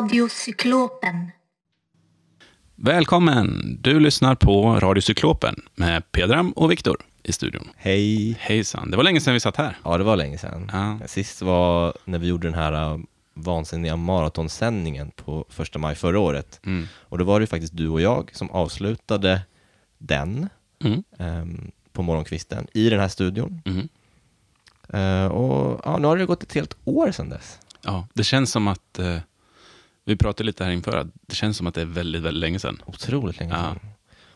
Radiocyklopen. Välkommen! Du lyssnar på Radiocyklopen med Pedram och Viktor i studion. Hej! Hejsan, det var länge sedan vi satt här. Ja, det var länge sedan. Ja. Sist var när vi gjorde den här äh, vansinniga maratonsändningen på första maj förra året. Mm. Och då var det faktiskt du och jag som avslutade den Mm. ehm, på morgonkvisten i den här studion. Mm. Eh, och ja, nu har det gått ett helt år sedan dess. Ja, det känns som att, eh, vi pratade lite här inför, att det känns som att det är väldigt, väldigt länge sedan. Otroligt länge Ja. sedan.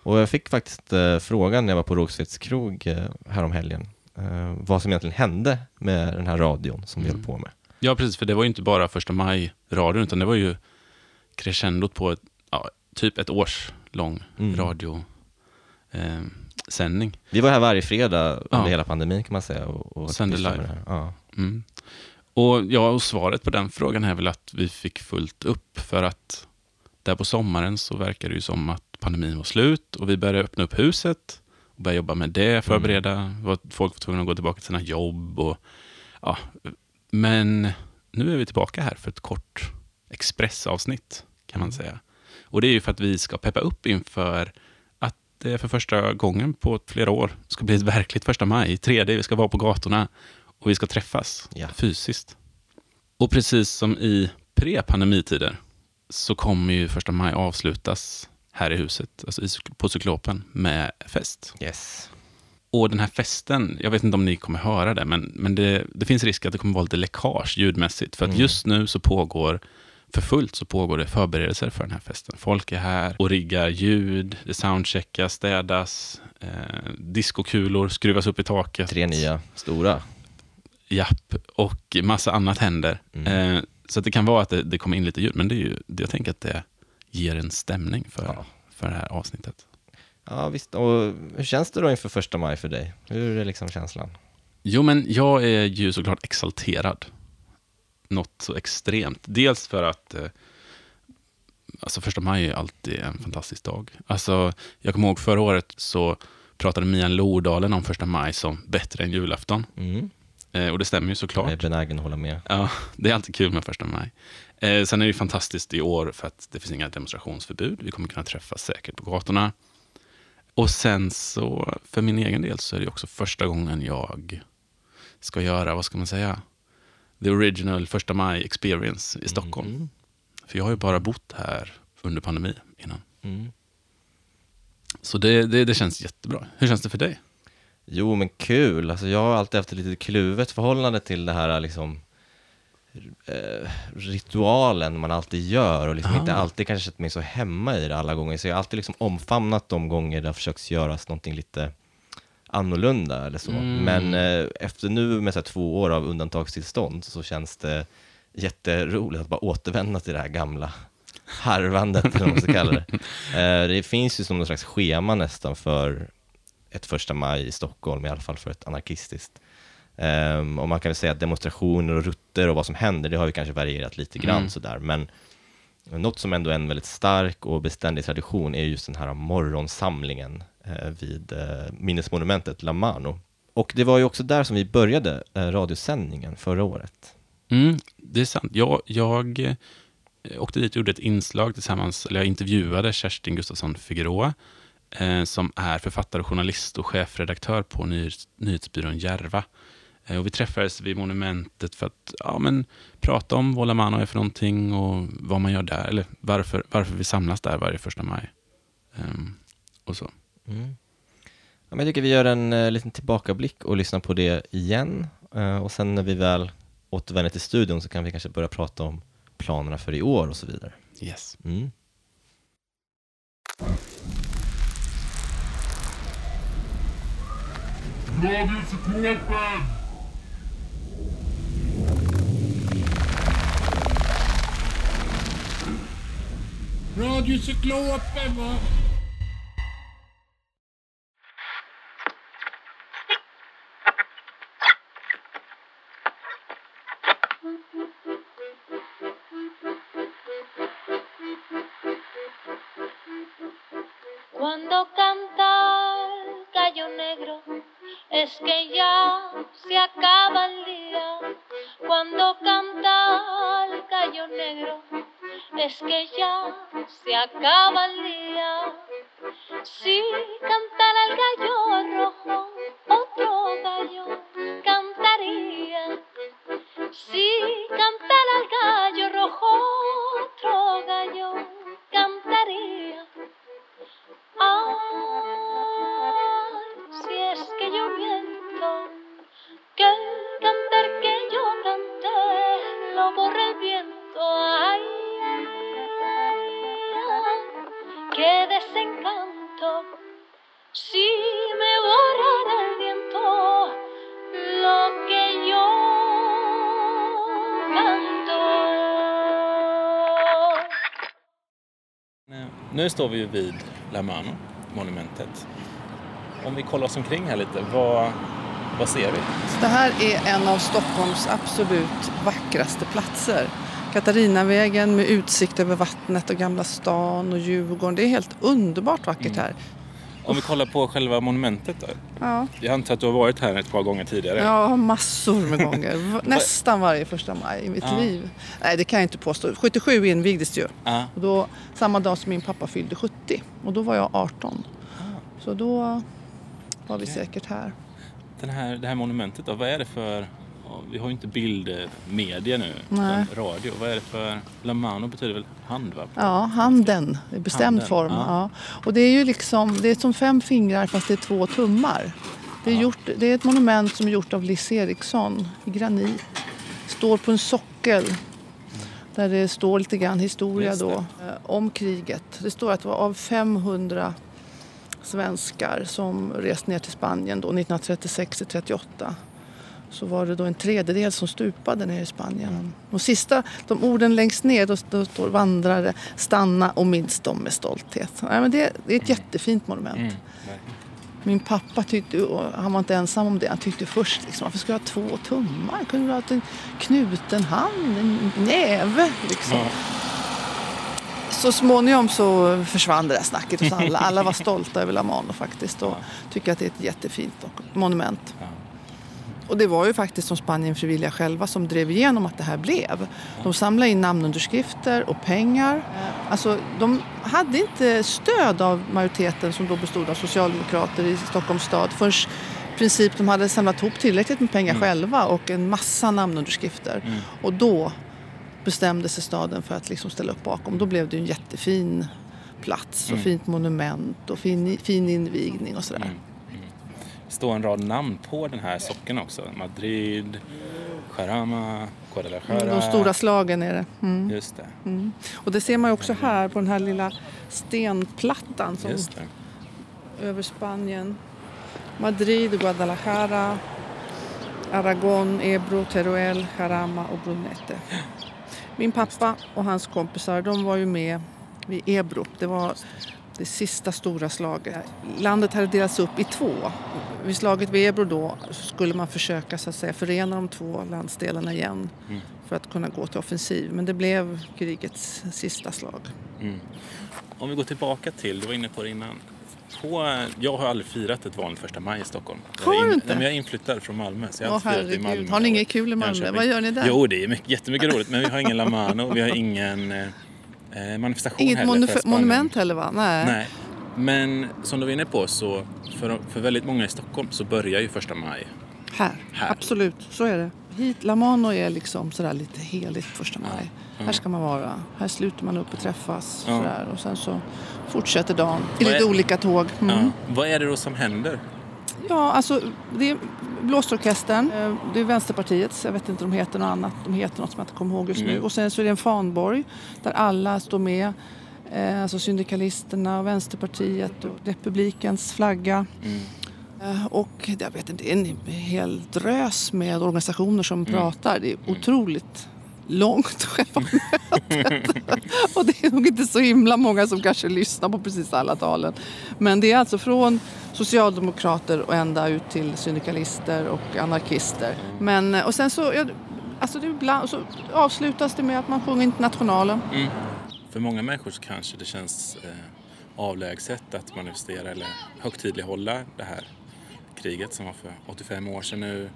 Och jag fick faktiskt eh, frågan när jag var på Rågsveds krog eh, häromhelgen, eh, vad som egentligen hände med den här radion som vi Mm. höll på med. Ja, precis, för det var ju inte bara första maj-radion, utan det var ju crescendot på ett, ja, typ ett års lång Mm. radiosändning. Eh, sändning. Vi var här varje fredag under Ja. hela pandemin kan man säga. Och, och Sände live. Ja. Mm. Och, ja, och svaret på den frågan är väl att vi fick fullt upp för att där på sommaren så verkar det ju som att pandemin var slut och vi började öppna upp huset och börja jobba med det, förbereda. Var- Folk var tvungna att gå tillbaka till sina jobb. Och, ja. Men nu är vi tillbaka här för ett kort expressavsnitt kan man säga. Och det är ju för att vi ska peppa upp inför att det för första gången på flera år ska bli ett verkligt första maj, 3D, vi ska vara på gatorna och vi ska träffas Ja. fysiskt. Och precis som i pre-pandemitider så kommer ju första maj avslutas här i huset, alltså på Cyklopen, med fest. Yes. Och den här festen, jag vet inte om ni kommer höra det, men, men det, det finns risk att det kommer vara lite läckage ljudmässigt. För att Mm. just nu så pågår, för fullt så pågår det förberedelser för den här festen. Folk är här och riggar ljud, det soundcheckas, städas, eh, diskokulor skruvas upp i taket. Tre nya stora. Japp, och massa annat händer. Mm. Eh, så det kan vara att det, det kommer in lite ljud, men det är ju, jag tänker att det ger en stämning för, Ja. för det här avsnittet. Ja, visst. Och hur känns det då inför första maj för dig? Hur är liksom känslan? Jo, men jag är ju såklart exalterad. Något så extremt. Dels för att eh, alltså första maj är alltid en fantastisk dag. Alltså, jag kommer ihåg förra året så pratade Mian Lodalen om första maj som bättre än julafton. Mm. Eh, och det stämmer ju såklart. Jag är benägen att hålla med. Ja, det är alltid kul med första maj. Eh, sen är det fantastiskt i år för att det finns inga demonstrationsförbud. Vi kommer kunna träffas säkert på gatorna. Och sen så, för min egen del, så är det också första gången jag ska göra, vad ska man säga, the original första maj experience i Stockholm. Mm. För jag har ju bara bott här under pandemi innan. Mm. Så det, det, det känns jättebra. Hur känns det för dig? Jo, men kul. Alltså, jag har alltid haft ett lite kluvet förhållande till det här liksom, eh, ritualen man alltid gör och liksom Ah. inte alltid kanske känt mig så hemma i det alla gånger. Så jag har alltid liksom omfamnat de gånger det har försökt göras någonting lite annorlunda eller så. Mm. Men eh, efter nu med så här, två år av undantagstillstånd så känns det jätteroligt att bara återvända till det här gamla harvandet, eller vad man ska kalla det. Eh, det finns ju som någon slags schema nästan för ett första maj i Stockholm, i alla fall för ett anarkistiskt. Um, och man kan väl säga att demonstrationer och rutter och vad som händer, det har ju kanske varierat lite grann Mm. sådär, men något som ändå är en väldigt stark och beständig tradition är just den här morgonsamlingen eh, vid eh, minnesmonumentet La Mano. Och det var ju också där som vi började eh, radiosändningen förra året. Mm, det är sant. Jag, jag eh, åkte dit och gjorde ett inslag tillsammans, eller jag intervjuade Kerstin Gustafsson Figueroa, som är författare, journalist och chefredaktör på nyhets, nyhetsbyrån Järva. Eh, och vi träffades vid monumentet för att ja, men, prata om vad La Mano är för någonting och vad man gör där, eller varför, varför vi samlas där varje första maj. Ehm, och så. Mm. Ja, jag tycker vi gör en eh, liten tillbakablick och lyssnar på det igen. Eh, och sen när vi väl återvänder till studion så kan vi kanske börja prata om planerna för i år och så vidare. Yes. Mm. Radiocyklopen! Radiocyklopen va? Cuando es que ya se acaba el día. Cuando canta el gallo negro, es que ya se acaba el día. Si cantara el gallo rojo, Nu står vi ju vid La Mano, monumentet. Om vi kollar oss omkring här lite, vad, vad ser vi? Det här är en av Stockholms absolut vackraste platser. Katarinavägen med utsikt över vattnet och Gamla stan och Djurgården. Det är helt underbart vackert här. Om vi kollar på själva monumentet då. Ja, Jag antar att du har varit här ett par gånger tidigare. har massor med gånger. Nästan varje första maj i mitt Ja. liv. Nej, det kan jag inte påstå. 77 invigdes ju. Ja. Och då, samma dag som min pappa fyllde 70. Och då var jag 18. Så då var vi säkert här. Den här, det här monumentet då, vad är det för... ja, Vi har ju inte bildmedia nu, Nej. utan radio. Vad är det för... La Mano betyder väl hand va? Ja, handen i bestämd Handen, form. ja. Ja. Och det är ju liksom, det är som fem fingrar fast det är två tummar. Det är, gjort, det är ett monument som är gjort av Liss Eriksson i granit. Står på en sockel där det står lite grann historia då eh, om kriget. Det står att det var av 500 svenskar som rest ner till Spanien då 1936 till 38 så var det då en tredjedel som stupade ner i Spanien. Och sista, de orden längst ner, då, då står vandrare, stanna och minns dem med stolthet. Ja, men det, det är ett jättefint monument. Mm. Min pappa tyckte, han var inte ensam om det, han tyckte först liksom, varför ska jag ha två tummar? Kunde du ha en knuten hand, en näve liksom. Ja. Så småningom så försvann det där snacket hos alla. Alla var stolta över La Mano faktiskt och tycker att det är ett jättefint monument. Och det var ju faktiskt som Spanien frivilliga själva som drev igenom att det här blev. De samlade in namnunderskrifter och pengar. Alltså, de hade inte stöd av majoriteten som då bestod av socialdemokrater i Stockholms stad förrän princip de hade samlat ihop tillräckligt med pengar själva och en massa namnunderskrifter. Och då bestämde sig staden för att liksom ställa upp bakom. Då blev det en jättefin plats och fint monument och fin, fin invigning och sådär. Står en rad namn på den här sockeln också. Madrid, Jarama, Guadalajara. De stora slagen är det. Mm. Just det. Mm. Och det ser man också här på den här lilla stenplattan som över Spanien. Madrid, Guadalajara, Aragon, Ebro, Teruel, Jarama och Brunete. Min pappa och hans kompisar de var ju med vid Ebro. Det var det sista stora slaget. Landet hade delats upp i två. Vid slaget vid Ebro då skulle man försöka så att säga, förena de två landsdelarna igen Mm. för att kunna gå till offensiv. Men det blev krigets sista slag. Mm. Om vi går tillbaka till, du var inne på det innan. På, jag har aldrig firat ett vanligt första maj i Stockholm. Har du in- inte? Jag är inflyttad från Malmö. Så jag har Åh i Malmö. har ni inget kul i Malmö? Vad gör ni där? Jo, det är mycket, jättemycket roligt. Men vi har ingen La Mano, vi har ingen eh, manifestation Inget heller. Spanien. monument heller va? Nej. Nej. Men som du var inne på så för, för väldigt många i Stockholm så börjar ju första maj. Här. Här. absolut. Så är det. Hit, La Mano är liksom sådär lite heligt första maj. Ja. Här ska man vara. Här sluter man upp och träffas. Ja. Sådär. Och sen så fortsätter dagen i lite olika tåg. Mm. Ja. Vad är det då som händer? Ja, alltså det är blåsorkestern. eh, Det är Vänsterpartiets. Jag vet inte om de heter något annat. De heter något som jag inte kommer ihåg just nu. Mm. Och sen så är det en fanborg där alla står med. Eh, Alltså syndikalisterna, Vänsterpartiet och Republikens flagga. Mm. Eh, Och jag vet inte, det är en hel drös med organisationer som Mm. pratar. Det är otroligt långt själva mötet. Och det är nog inte så himla många som kanske lyssnar på precis alla talen. Men det är alltså från socialdemokrater och ända ut till syndikalister och anarkister. Men, eh, och sen så, ja, alltså det ibland, så avslutas det med att man sjunger Internationalen. Mm. För många människor så kanske det känns eh, avlägset att manifestera eller högtidlighålla det här kriget som var för 85 år sedan nu.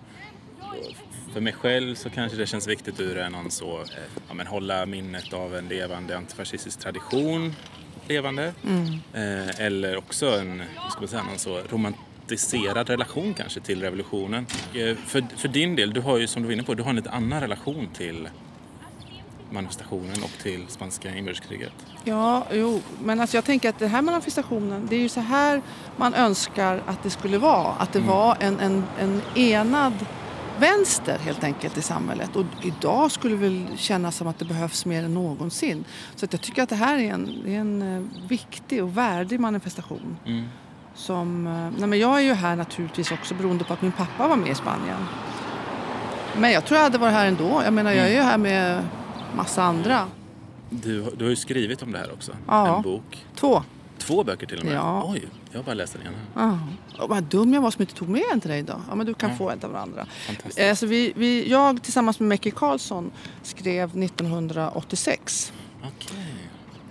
För mig själv så kanske det känns viktigt ur en så, eh, ja, men hålla minnet av en levande antifascistisk tradition levande. Eh, eller också en, ska man säga, någon så romantiserad relation kanske till revolutionen. Eh, för, för din del, du har ju som du var inne på, du har en lite annan relation till manifestationen och till spanska inbördeskriget. Ja, jo, men alltså jag tänker att den här manifestationen, det är ju så här man önskar att det skulle vara. Att det var en, en, en enad vänster helt enkelt i samhället. Och idag skulle det väl kännas som att det behövs mer än någonsin. Så att jag tycker att det här är en, är en eh, viktig och värdig manifestation. Som, eh, nej men jag är ju här naturligtvis också beroende på att min pappa var med i Spanien. Men jag tror jag hade varit här ändå. Jag menar jag är ju här med massa andra. Du, du har ju skrivit om det här också. Ja. En bok. Två. Två böcker till och med. Ja. Oj, jag har bara läst den ena. Ja. Och vad dum jag var som inte tog med en till dig idag. Ja, men du kan få en av varandra. Fantastiskt. Eh, så vi, vi, jag tillsammans med Mecke Karlsson skrev 1986. Okej.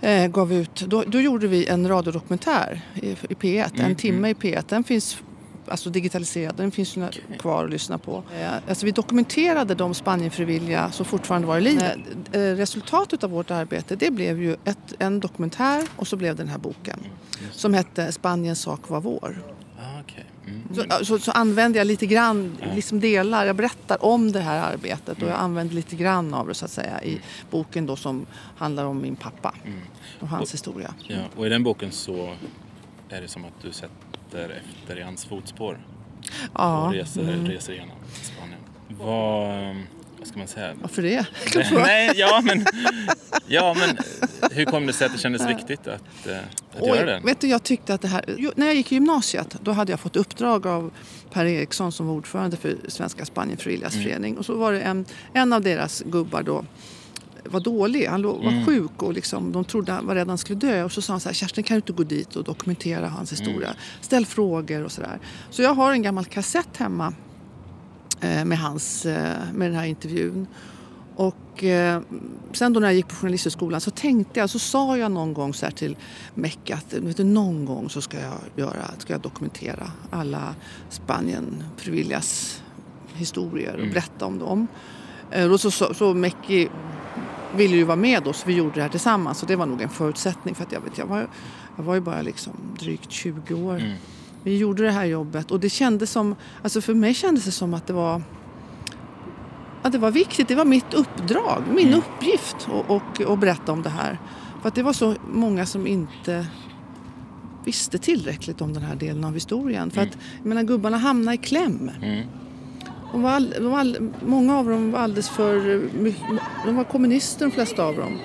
Eh, gav ut, då, då gjorde vi en radiodokumentär i, i P1, Mm, en timme i P1. Den finns alltså digitaliserad, den finns ju kvar att lyssna på. Eh, alltså vi dokumenterade de Spanienfrivilliga som fortfarande var i livet. Eh, eh, resultatet av vårt arbete det blev ju ett, en dokumentär och så blev den här boken som hette Spaniens sak var vår. Ah. Mm. Så, så, så använder jag lite grann, liksom delar, jag berättar om det här arbetet och jag använder lite grann av det så att säga i boken då som handlar om min pappa och hans historia. Ja, och i den boken så är det som att du sätter efter i hans fotspår Ja, och reser, reser igenom Spanien. Vad, vad ska man säga? varför det? Nej, ja men, ja men hur kom det sig att det kändes viktigt att, eh, att Oj, göra det? vet du, jag tyckte att det här... Jo, när jag gick i gymnasiet då hade jag fått uppdrag av Per Eriksson som var ordförande för Svenska Spanienfrivilligas förening. Och så var det en, en av deras gubbar då var dålig. Han var sjuk och liksom, de trodde han var rädd han skulle dö. Och så sa han så här, Kerstin kan du inte gå dit och dokumentera hans historia? Ställ frågor och sådär. Så jag har en gammal kassett hemma eh, med, hans, eh, med den här intervjun. Och eh, sen då när jag gick på Journalisthögskolan så tänkte jag, så sa jag någon gång så här till Mecka att vet du, någon gång så ska jag, göra, ska jag dokumentera alla Spanien frivilligas historier och berätta om dem. Eh, och så, så, så Mecki ville ju vara med så vi gjorde det här tillsammans och det var nog en förutsättning för att jag, vet, jag, var, jag var ju bara liksom drygt 20 år. Vi gjorde det här jobbet och det kändes som, alltså för mig kändes det som att det var att det var viktigt. Det var mitt uppdrag, min uppgift att och, och berätta om det här. För att det var så många som inte visste tillräckligt om den här delen av historien. För att jag menar, gubbarna hamnade i kläm. De var all, de var all, många av dem var alldeles för... De var kommunister de flesta av dem.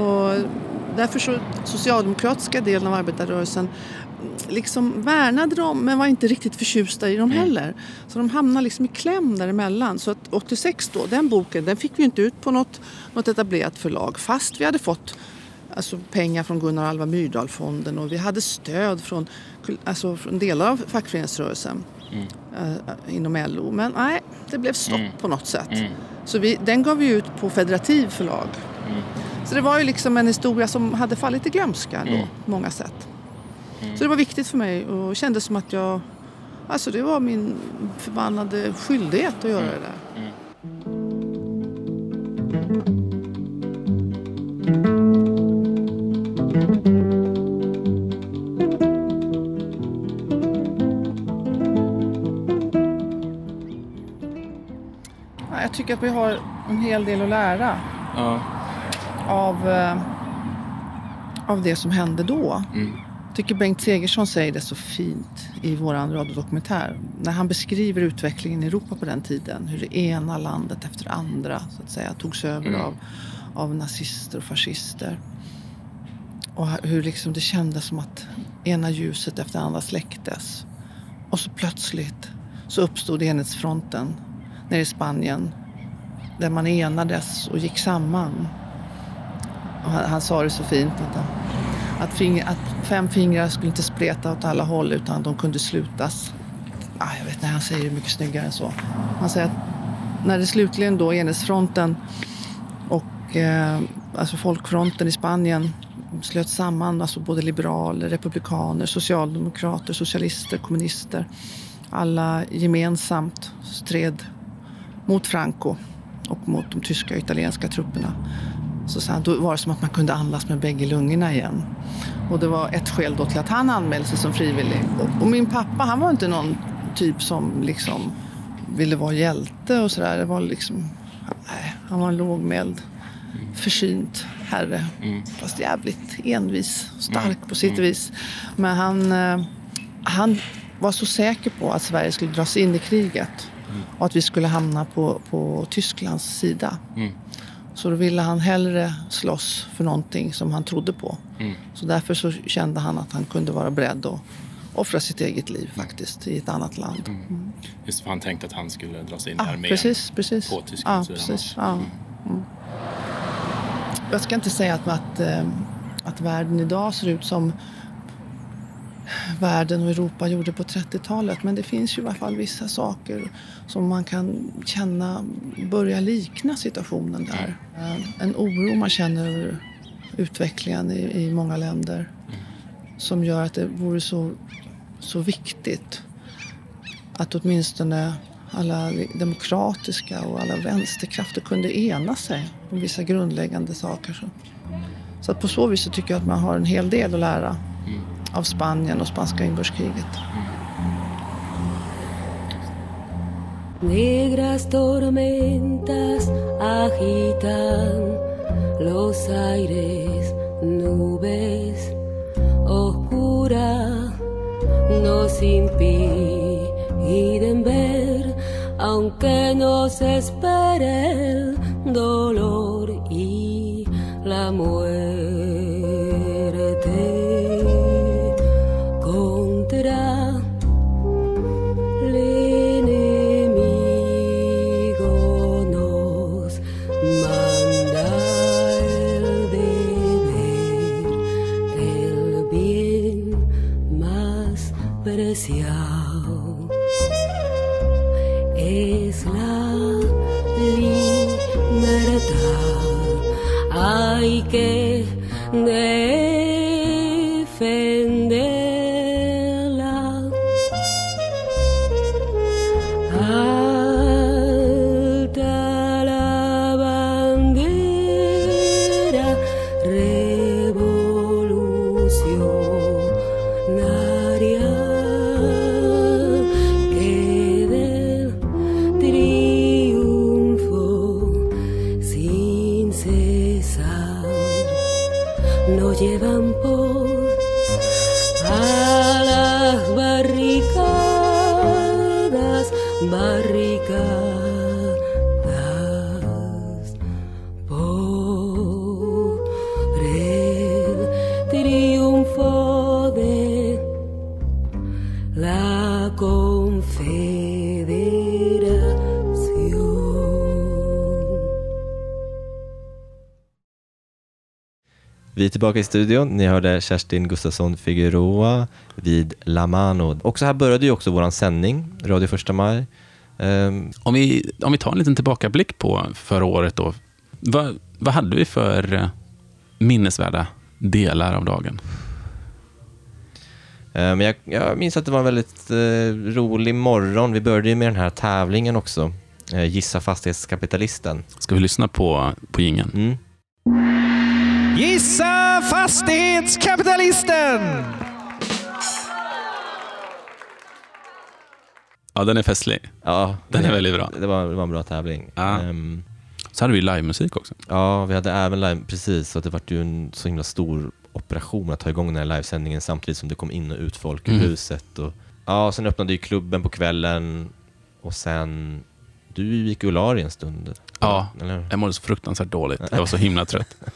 Och därför så socialdemokratiska delen av arbetarrörelsen liksom värnade dem men var inte riktigt förtjusta i dem heller. Så de hamnade liksom i kläm däremellan. Så att 86 då, den boken, den fick vi inte ut på något, något etablerat förlag fast vi hade fått alltså, pengar från Gunnar Alva Myrdal-fonden och vi hade stöd från, alltså, från delar av fackföreningsrörelsen eh, inom LO. Men nej, det blev stopp på något sätt. Så vi, den gav vi ut på Federativ förlag. Så det var ju liksom en historia som hade fallit i glömska då, på många sätt. Så det var viktigt för mig och kändes som att jag... Alltså det var min förbannade skyldighet att göra det där. Ja, Jag tycker att vi har en hel del att lära Ja. av, eh, av det som hände då. Jag tycker Bengt Segersson säger det så fint i vår radiodokumentär. När han beskriver utvecklingen i Europa på den tiden. Hur det ena landet efter det andra så att säga, togs över av, av nazister och fascister. Och hur liksom det kändes som att ena ljuset efter andra släcktes. Och så plötsligt så uppstod enhetsfronten nere i Spanien. Där man enades och gick samman. Och han, han sa det så fint att, att, fing, att fem fingrar skulle inte spreta åt alla håll utan de kunde slutas. Ah, jag vet inte, han säger det mycket snyggare än så. Han säger att när det slutligen då enhetsfronten och eh, alltså folkfronten i Spanien slöt samman, alltså både liberaler, republikaner, socialdemokrater, socialister, kommunister. Alla gemensamt stred mot Franco och mot de tyska och italienska trupperna. Så han, då var det som att man kunde andas med bägge lungorna igen. Och det var ett skäl då till att han anmälde sig som frivillig. Och, och min pappa, han var inte någon typ som liksom ville vara hjälte och sådär. Det var liksom, nej, han var en lågmäld, försynt herre. Fast jävligt envis, stark på sitt vis. Men han, eh, han var så säker på att Sverige skulle dras in i kriget. Och att vi skulle hamna på, på Tysklands sida. Så då ville han hellre slåss för någonting som han trodde på. Så därför så kände han att han kunde vara beredd att offra sitt eget liv faktiskt i ett annat land. Just för han tänkte att han skulle dras in i Ja, armén. precis, precis. på Tysklands sida precis. Ja. Mm. Jag ska inte säga att, att, eh, att världen idag ser ut som världen och Europa gjorde på 30-talet. Men det finns ju i alla fall vissa saker som man kan känna börjar likna situationen där. Eh, en oro man känner över utvecklingen i, i många länder som gör att det vore så, så viktigt att åtminstone alla demokratiska och alla vänsterkrafter kunde ena sig om vissa grundläggande saker. Så, så att på så vis så tycker jag att man har en hel del att lära av Spanien och spanska inbördeskriget. Negras tormentas agitan los aires, nubes oscuras nos impiden ver, aunque nos espere el dolor y la muerte. my tillbaka i studion. Ni hörde Kerstin Gustafsson Figueroa vid La Mano. Och så här började ju också vår sändning, Radio Första Maj. Ehm, Om vi, om vi tar en liten tillbakablick på förra året då. Vad, vad hade vi för eh, minnesvärda delar av dagen? Men jag, jag minns att det var en väldigt eh, rolig morgon. Vi började ju med den här tävlingen också. Eh, Gissa fastighetskapitalisten. Ska vi lyssna på, på jingeln? Mm. Gissa fastighetskapitalisten! Ja, den är festlig. Ja, Den är det- väldigt bra. Det var, det var en bra tävling. Ja. Ehm, Så hade vi livemusik också. ja, vi hade även live, precis, så att det var ju en så himla stor operation att ta igång den här livesändningen samtidigt som det kom in och ut folk Mm. huset. Och, ja, sen öppnade ju klubben på kvällen och sen, du gick dig en stund. Ja, Eller? jag mådde så fruktansvärt dåligt. Jag var så himla trött.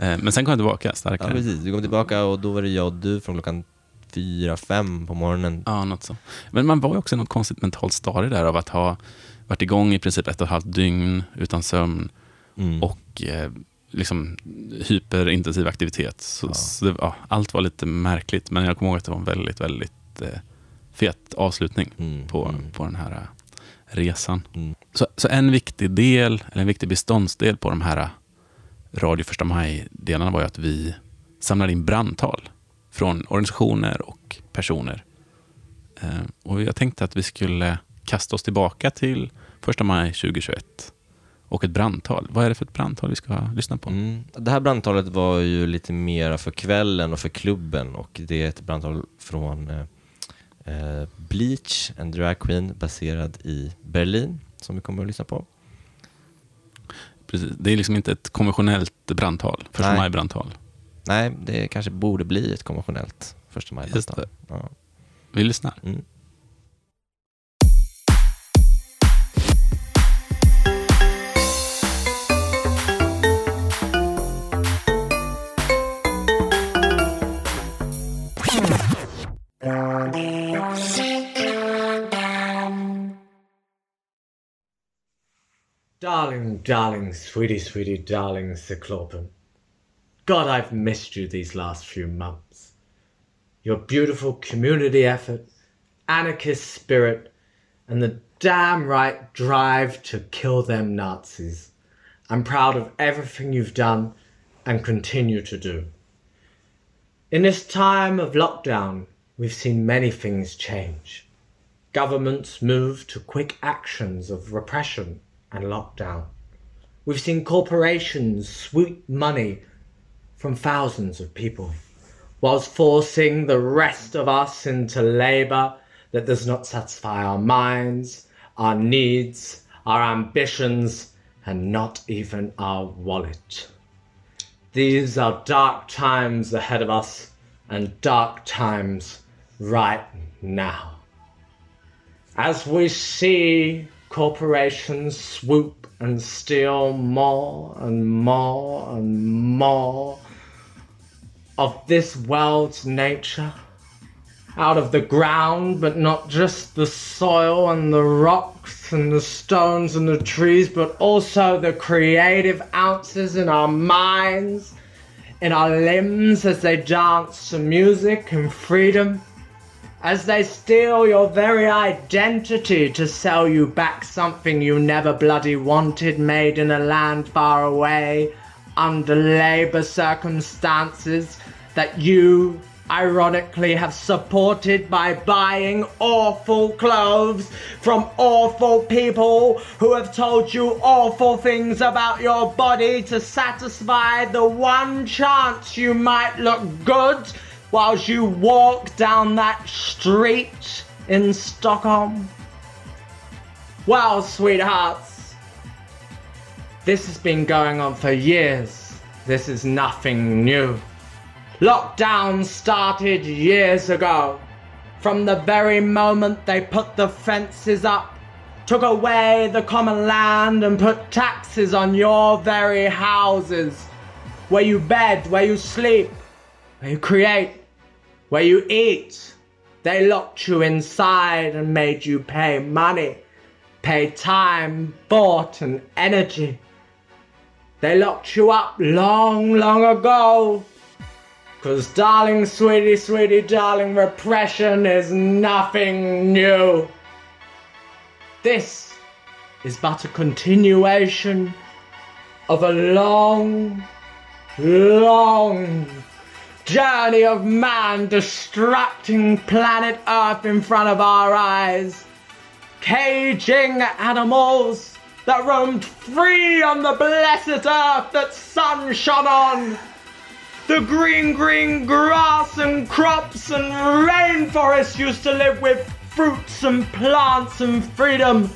Eh, Men sen kom jag tillbaka Ja, starkare. precis. Du kom tillbaka och då var det jag och du från klockan fyra, fem på morgonen. Ja, något så. Men man var ju också i något konstigt mentalt stadie där av att ha varit igång i princip ett och ett halvt dygn utan sömn Mm. och eh, liksom hyperintensiv aktivitet. Så, Ja. så det, ja, allt var lite märkligt, men jag kommer ihåg att det var en väldigt, väldigt eh, fet avslutning Mm, på, mm. på den här resan. Mm. Så, så en viktig del, eller en viktig beståndsdel på de här Radio Första Maj-delarna var ju att vi samlade in brandtal från organisationer och personer. Eh, och jag tänkte att vi skulle kasta oss tillbaka till första maj 2021. Och ett brandtal. Vad är det för ett brandtal vi ska lyssna på? Mm. Det här brandtalet var ju lite mera för kvällen och för klubben och det är ett brandtal från eh, eh, Bleach, en dragqueen baserad i Berlin som vi kommer att lyssna på. Precis. Det är liksom inte ett konventionellt brandtal. Första maj-brandtal. Nej, det kanske borde bli ett konventionellt första maj Just det. Ja. Vi lyssnar. Mm. Darling, darling, sweetie, sweetie, darling Cyclopen. God, I've missed you these last few months. Your beautiful community effort, anarchist spirit, and the damn right drive to kill them Nazis. I'm proud of everything you've done and continue to do. In this time of lockdown, we've seen many things change. Governments move to quick actions of repression and lockdown. We've seen corporations sweep money from thousands of people, whilst forcing the rest of us into labour that does not satisfy our minds, our needs, our ambitions, and not even our wallet. These are dark times ahead of us, and dark times right now. As we see corporations swoop and steal more and more and more of this world's nature out of the ground, but not just the soil and the rocks and the stones and the trees, but also the creative ounces in our minds, in our limbs as they dance to music and freedom as they steal your very identity to sell you back something you never bloody wanted, made in a land far away, under labour circumstances that you, ironically, have supported by buying awful clothes from awful people who have told you awful things about your body to satisfy the one chance you might look good whilst you walk down that street in Stockholm? Well, sweethearts, this has been going on for years. This is nothing new. Lockdown started years ago. From the very moment they put the fences up, took away the common land, and put taxes on your very houses. Where you bed, where you sleep, where you create, where you eat. They locked you inside and made you pay money, pay time, thought, and energy. They locked you up long, long ago. Cause, darling, sweetie, sweetie, darling, repression is nothing new. This is but a continuation of a long, long journey of man destructing planet Earth in front of our eyes, caging animals that roamed free on the blessed earth that sun shone on. The green, green grass and crops and rainforests used to live with fruits and plants and freedom.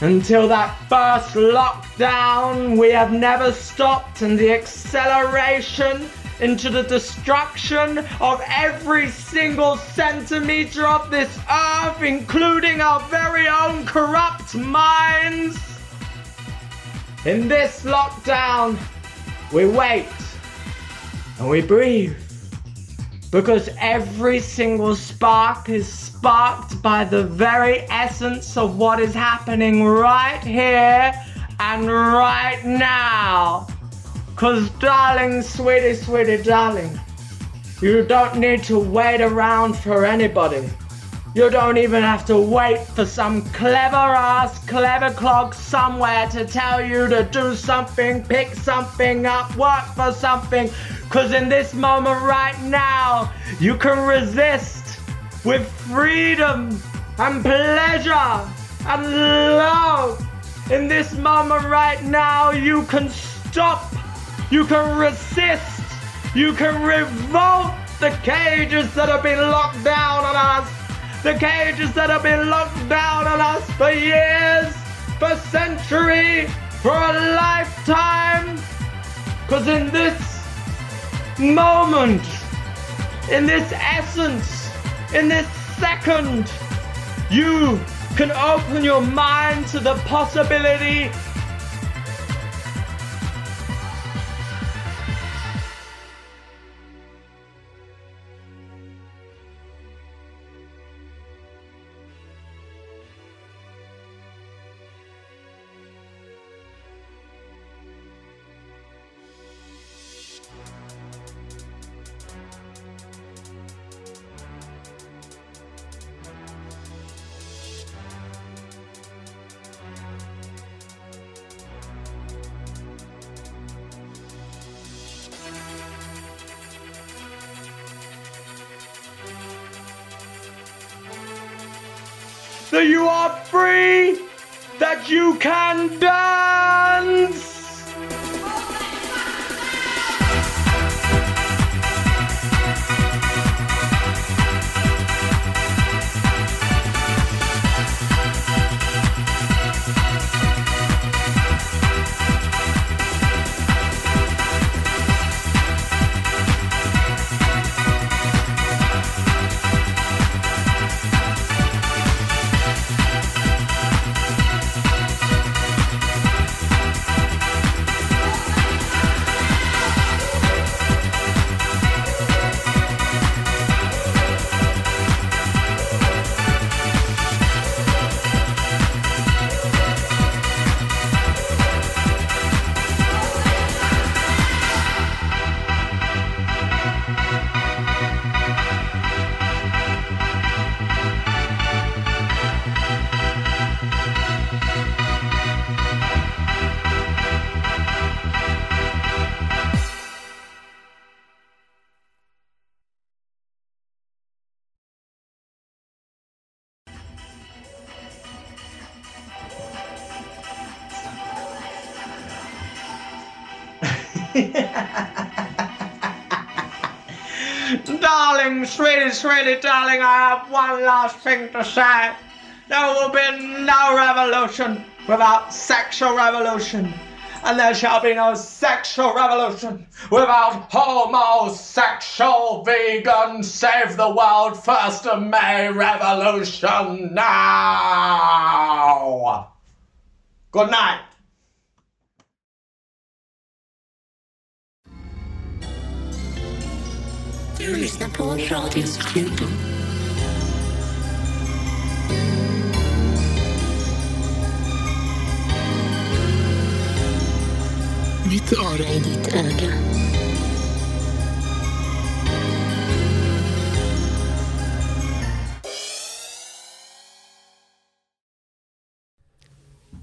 Until that first lockdown, we have never stopped, and the acceleration into the destruction of every single centimeter of this earth, including our very own corrupt minds. In this lockdown, we wait and we breathe. Because every single spark is sparked by the very essence of what is happening right here and right now. Cause darling, sweetie, sweetie, darling, you don't need to wait around for anybody. You don't even have to wait for some clever ass, clever clog somewhere to tell you to do something, pick something up, work for something. Cause in this moment right now, you can resist with freedom and pleasure and love In this moment right now, you can stop, you can resist, you can revolt the cages that have been locked down on us. The cages that have been locked down on us for years, for century, for a lifetime. Cause in this moment, in this essence, in this second, you can open your mind to the possibility that you are free, that you can dance. darling, sweetie, sweetie, darling, I have one last thing to say. There will be no revolution without sexual revolution. And there shall be no sexual revolution without homosexual vegan save the world first of May revolution now. Good night. Du lyssnar på Radiosporten. Mitt öra i ditt öga.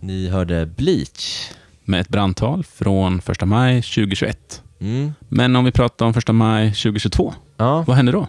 Ni hörde Bleach. Med ett brandtal från 1 maj 2021. Mm. Men om vi pratar om 1 maj 2022, Ja. vad händer då?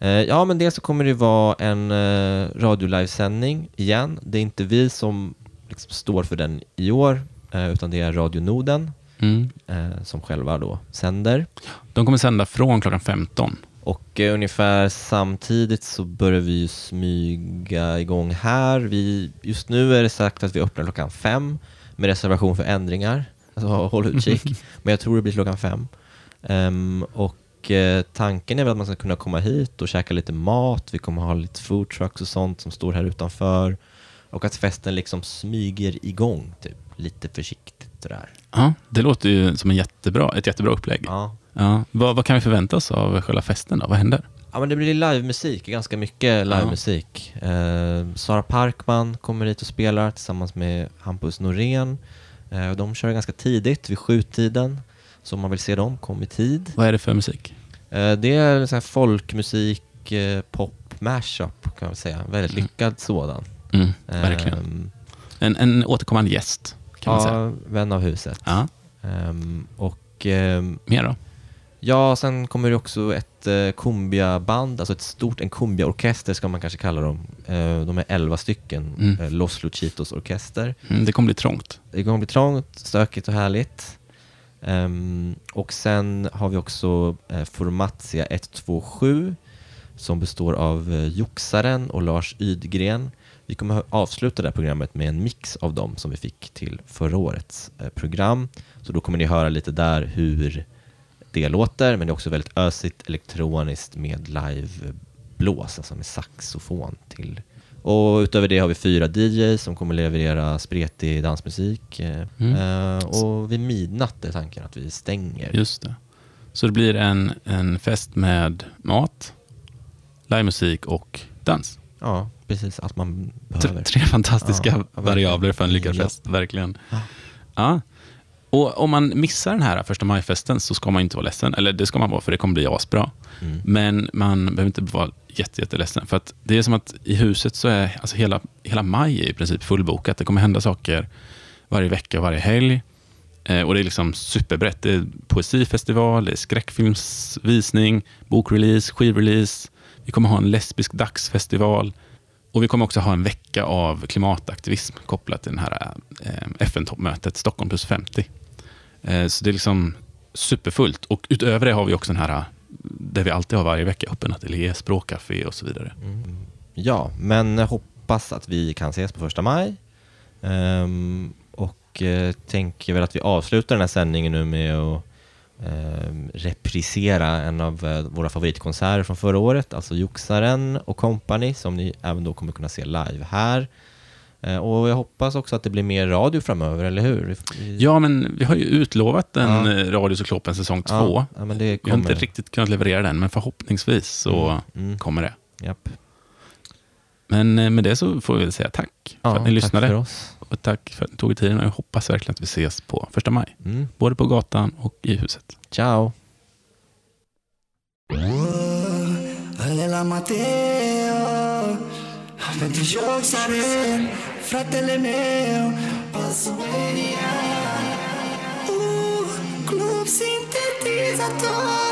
Eh, ja, men dels så kommer det vara en eh, radiolivesändning igen. Det är inte vi som liksom står för den i år, eh, utan det är Radio Noden Mm. eh, som själva då sänder. De kommer sända från klockan 15. Och eh, ungefär samtidigt så börjar vi smyga igång här. Vi, just nu är det sagt att vi öppnar klockan fem med reservation för ändringar. Alltså håll utkik. Men jag tror det blir klockan fem. Ehm, och eh, tanken är väl att man ska kunna komma hit och käka lite mat. Vi kommer ha lite food trucks och sånt som står här utanför. Och att festen liksom smyger igång, typ. Lite försiktigt sådär. Ja, det låter ju som en jättebra, ett jättebra upplägg. Ja. Ja, vad, vad kan vi förvänta oss av själva festen då? Vad händer? Ja men det blir livemusik, ganska mycket livemusik. Eh, Sara Parkman kommer hit och spelar tillsammans med Hampus Norén. Eh, och de kör ganska tidigt, vid sjutiden. Så om man vill se dem, kom i tid. Vad är det för musik? Eh, det är så här folkmusik, eh, pop, mashup kan man säga. Väldigt lyckad sådan. Mm, verkligen. Ehm, En, en återkommande gäst, kan man säga. ja, vän av huset. Ja, Ehm, och ehm, mer då? Ja, sen kommer det också ett eh, cumbia-band, alltså ett stort, en cumbia-orkester ska man kanske kalla dem. Eh, de är elva stycken, Mm. eh, Los Luchitos orkester. Mm, det kommer bli trångt. Det kommer bli trångt, stökigt och härligt. Ehm, och sen har vi också eh, Formatia 127 som består av eh, Joxaren och Lars Ydgren. Vi kommer avsluta det här programmet med en mix av dem som vi fick till förra årets eh, program. Så då kommer ni höra lite där hur det låter, men det är också väldigt ösigt elektroniskt med live-blås, alltså med saxofon till. Och utöver det har vi fyra DJs som kommer leverera spretig dansmusik. eh, Mm. eh, och vid midnatt är tanken att vi stänger. Just det. Så det blir en, en fest med mat, livemusik och dans. Ja, precis. Allt man Tre, behöver. tre fantastiska Ja, variabler för en lyckad fest, verkligen. Ja. Ja. Och om man missar den här första majfesten så ska man inte vara ledsen. Eller det ska man vara, för det kommer bli asbra. Mm. Men man behöver inte vara jätte, jätteledsen. För att det är som att i huset så är alltså hela, hela maj är i princip fullbokat. Det kommer hända saker varje vecka och varje helg. Eh, och det är liksom superbrett. Det är poesifestival, det är skräckfilmsvisning, bokrelease, skivrelease. Vi kommer ha en lesbisk dagsfestival. Och vi kommer också ha en vecka av klimataktivism kopplat till det här eh, FN-toppmötet Stockholm plus 50. Eh, så det är liksom superfullt. Och utöver det har vi också den här, eh, där vi alltid har varje vecka, öppen ateljé, språkcafé och så vidare. Mm. Ja, men jag hoppas att vi kan ses på första maj. Ehm, och eh, tänker väl att vi avslutar den här sändningen nu med att ehm, reprisera en av eh, våra favoritkonserter från förra året, alltså Joxaren och Company, som ni även då kommer kunna se live här. Eh, och jag hoppas också att det blir mer radio framöver, eller hur? Ja, men vi har ju utlovat en Ja. ja. Radiocyklopen säsong Ja, två. Ja, men det Vi har kommer. inte riktigt kunnat leverera den, men förhoppningsvis så Mm, mm. kommer det. Japp. Men eh, med det så får vi väl säga tack Ja, för att ni tack lyssnade. för oss. Och tack för att ni tog er tiden. Och jag hoppas verkligen att vi ses på första maj. Mm. Både på gatan och i huset. Ciao! Alla Pentru joc sare, fratele é meu. Păsueria uh, Club sintetizator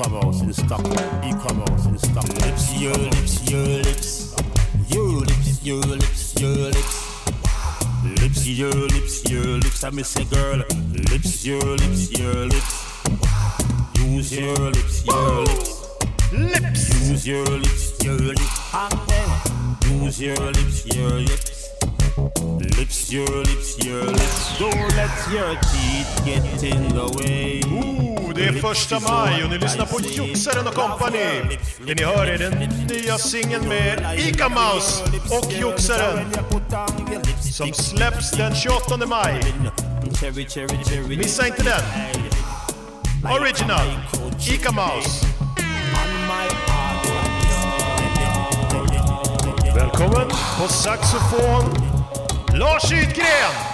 E-commerce in Stockholm, e-commerce in Stockholm. Lips, your lips, your lips, your lips, your lips, your lips. Lips, your lips, your lips. I miss a girl. Lips, your lips, your lips. Use your lips, your lips. Lips. Use your lips, your lips. And then use your lips, your lips. Lips, your lips, your lips. Don't let your teeth get in the way. Oh, det är första maj och ni lyssnar på Joxaren och Company. Det ni hör är den nya singeln med Ica Mouse och Joxaren som släpps den 28 maj. Missa inte den. Original, Ica Mouse. Välkommen på saxofon, Lars Ydgren!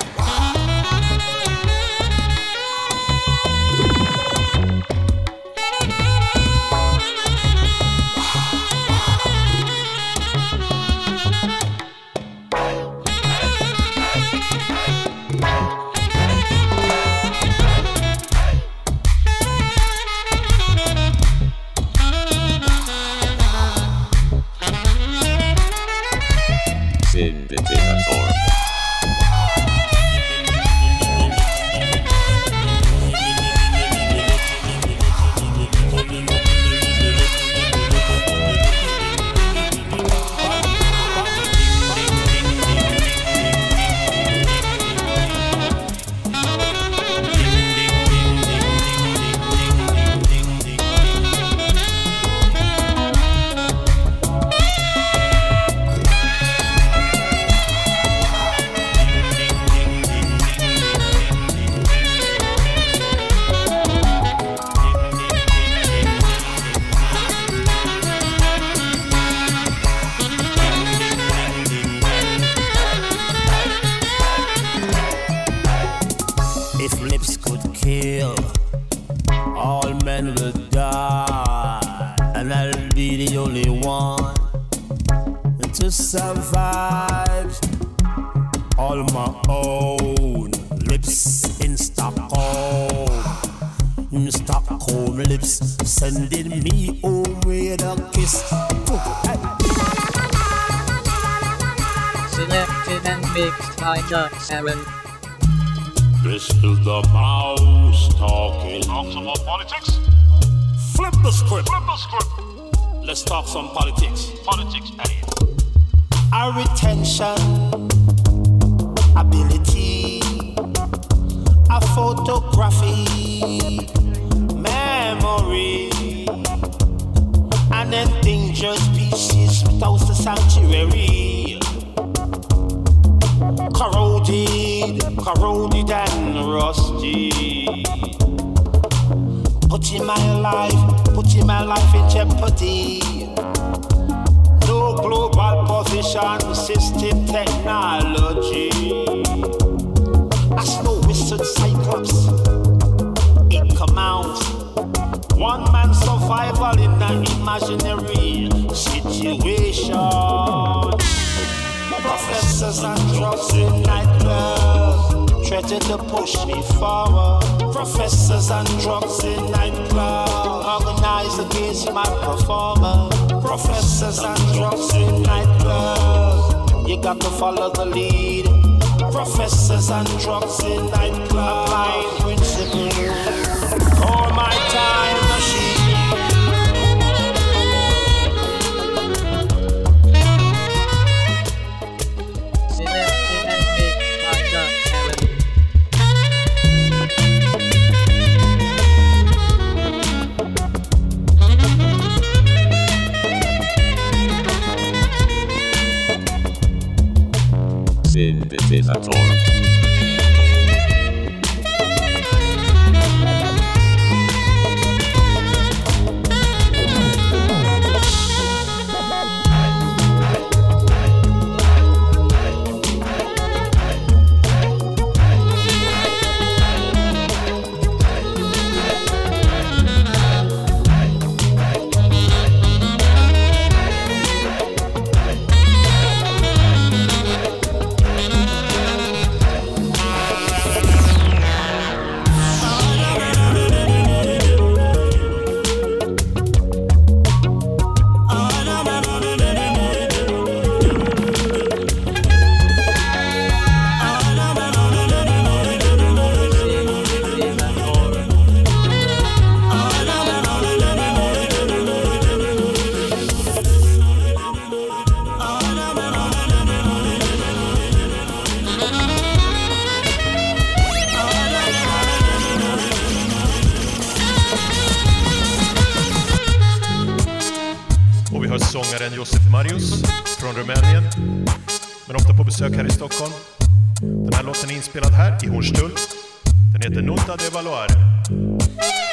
This is the mouse talking. Talk some more politics. Flip the script. Flip the script. Let's talk some politics. Politics, Eddie. Our retention ability, a photography, memory, an endangered species without the sanctuary. Corroded, corroded and rusty. Putting my life, putting my life in jeopardy. No global position, system technology. As no wizard cyclops, it out. one man survival in an imaginary situation. Professors and drugs in nightclubs threaten to push me forward. Professors and drugs in nightclubs organize against my performance. Professors and drugs in nightclubs, you got to follow the lead. Professors and drugs in nightclubs, applying principles. Call my time heter Nota de Valoare.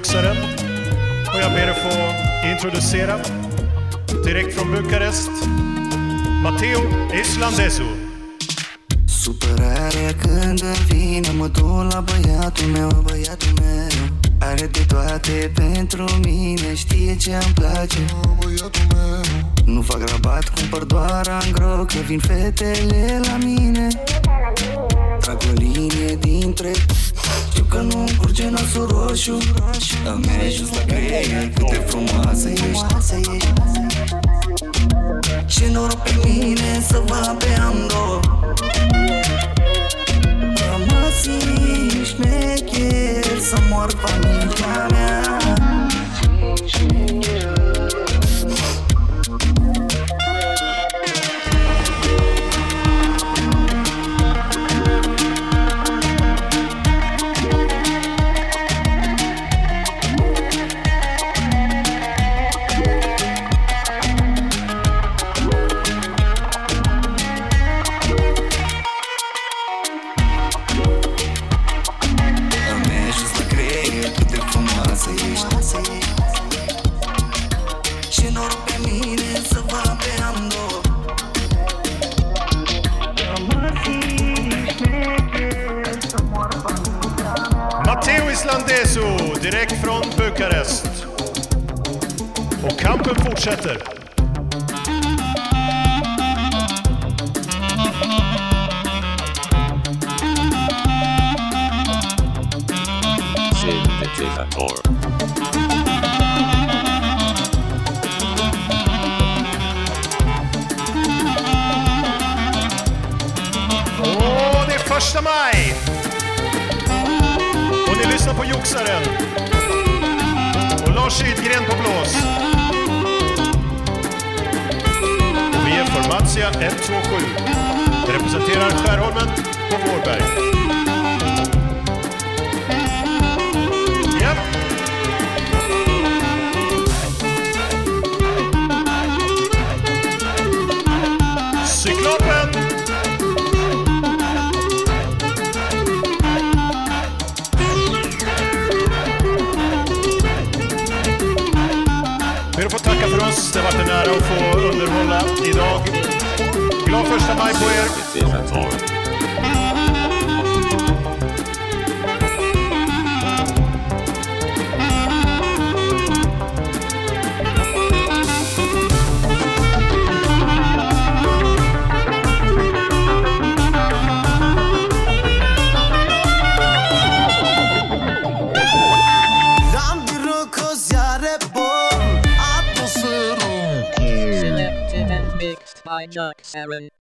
Ni lyssnar på Joxaren. Och jag ber att få introducera, direkt från Bukarest, Matteo Islandesu. Supărarea când îmi vine Mă duc la băiatul meu, băiatul meu Are de toate pentru mine Știe ce-mi place băiatul meu Nu fac rabat, cumpăr doar angro Că vin fetele la mine Trag o linie dintre Știu că nu curge nasul roșu Îmi e just la creier Cât de frumoasă ești. Și noroc pe mine să vă pe amândouă Rămas șmecher Să mor familia mea Bukarest. Och kampen fortsätter. Synthetisator. Det är första maj! Och ni lyssnar på Joxaren. Lars Sydgren på blås. Och vi är Formatia 127. Representerar Skärholmen och Vårberg. Att få underhålla idag. Glad första maj på er. by Chuck Sarin.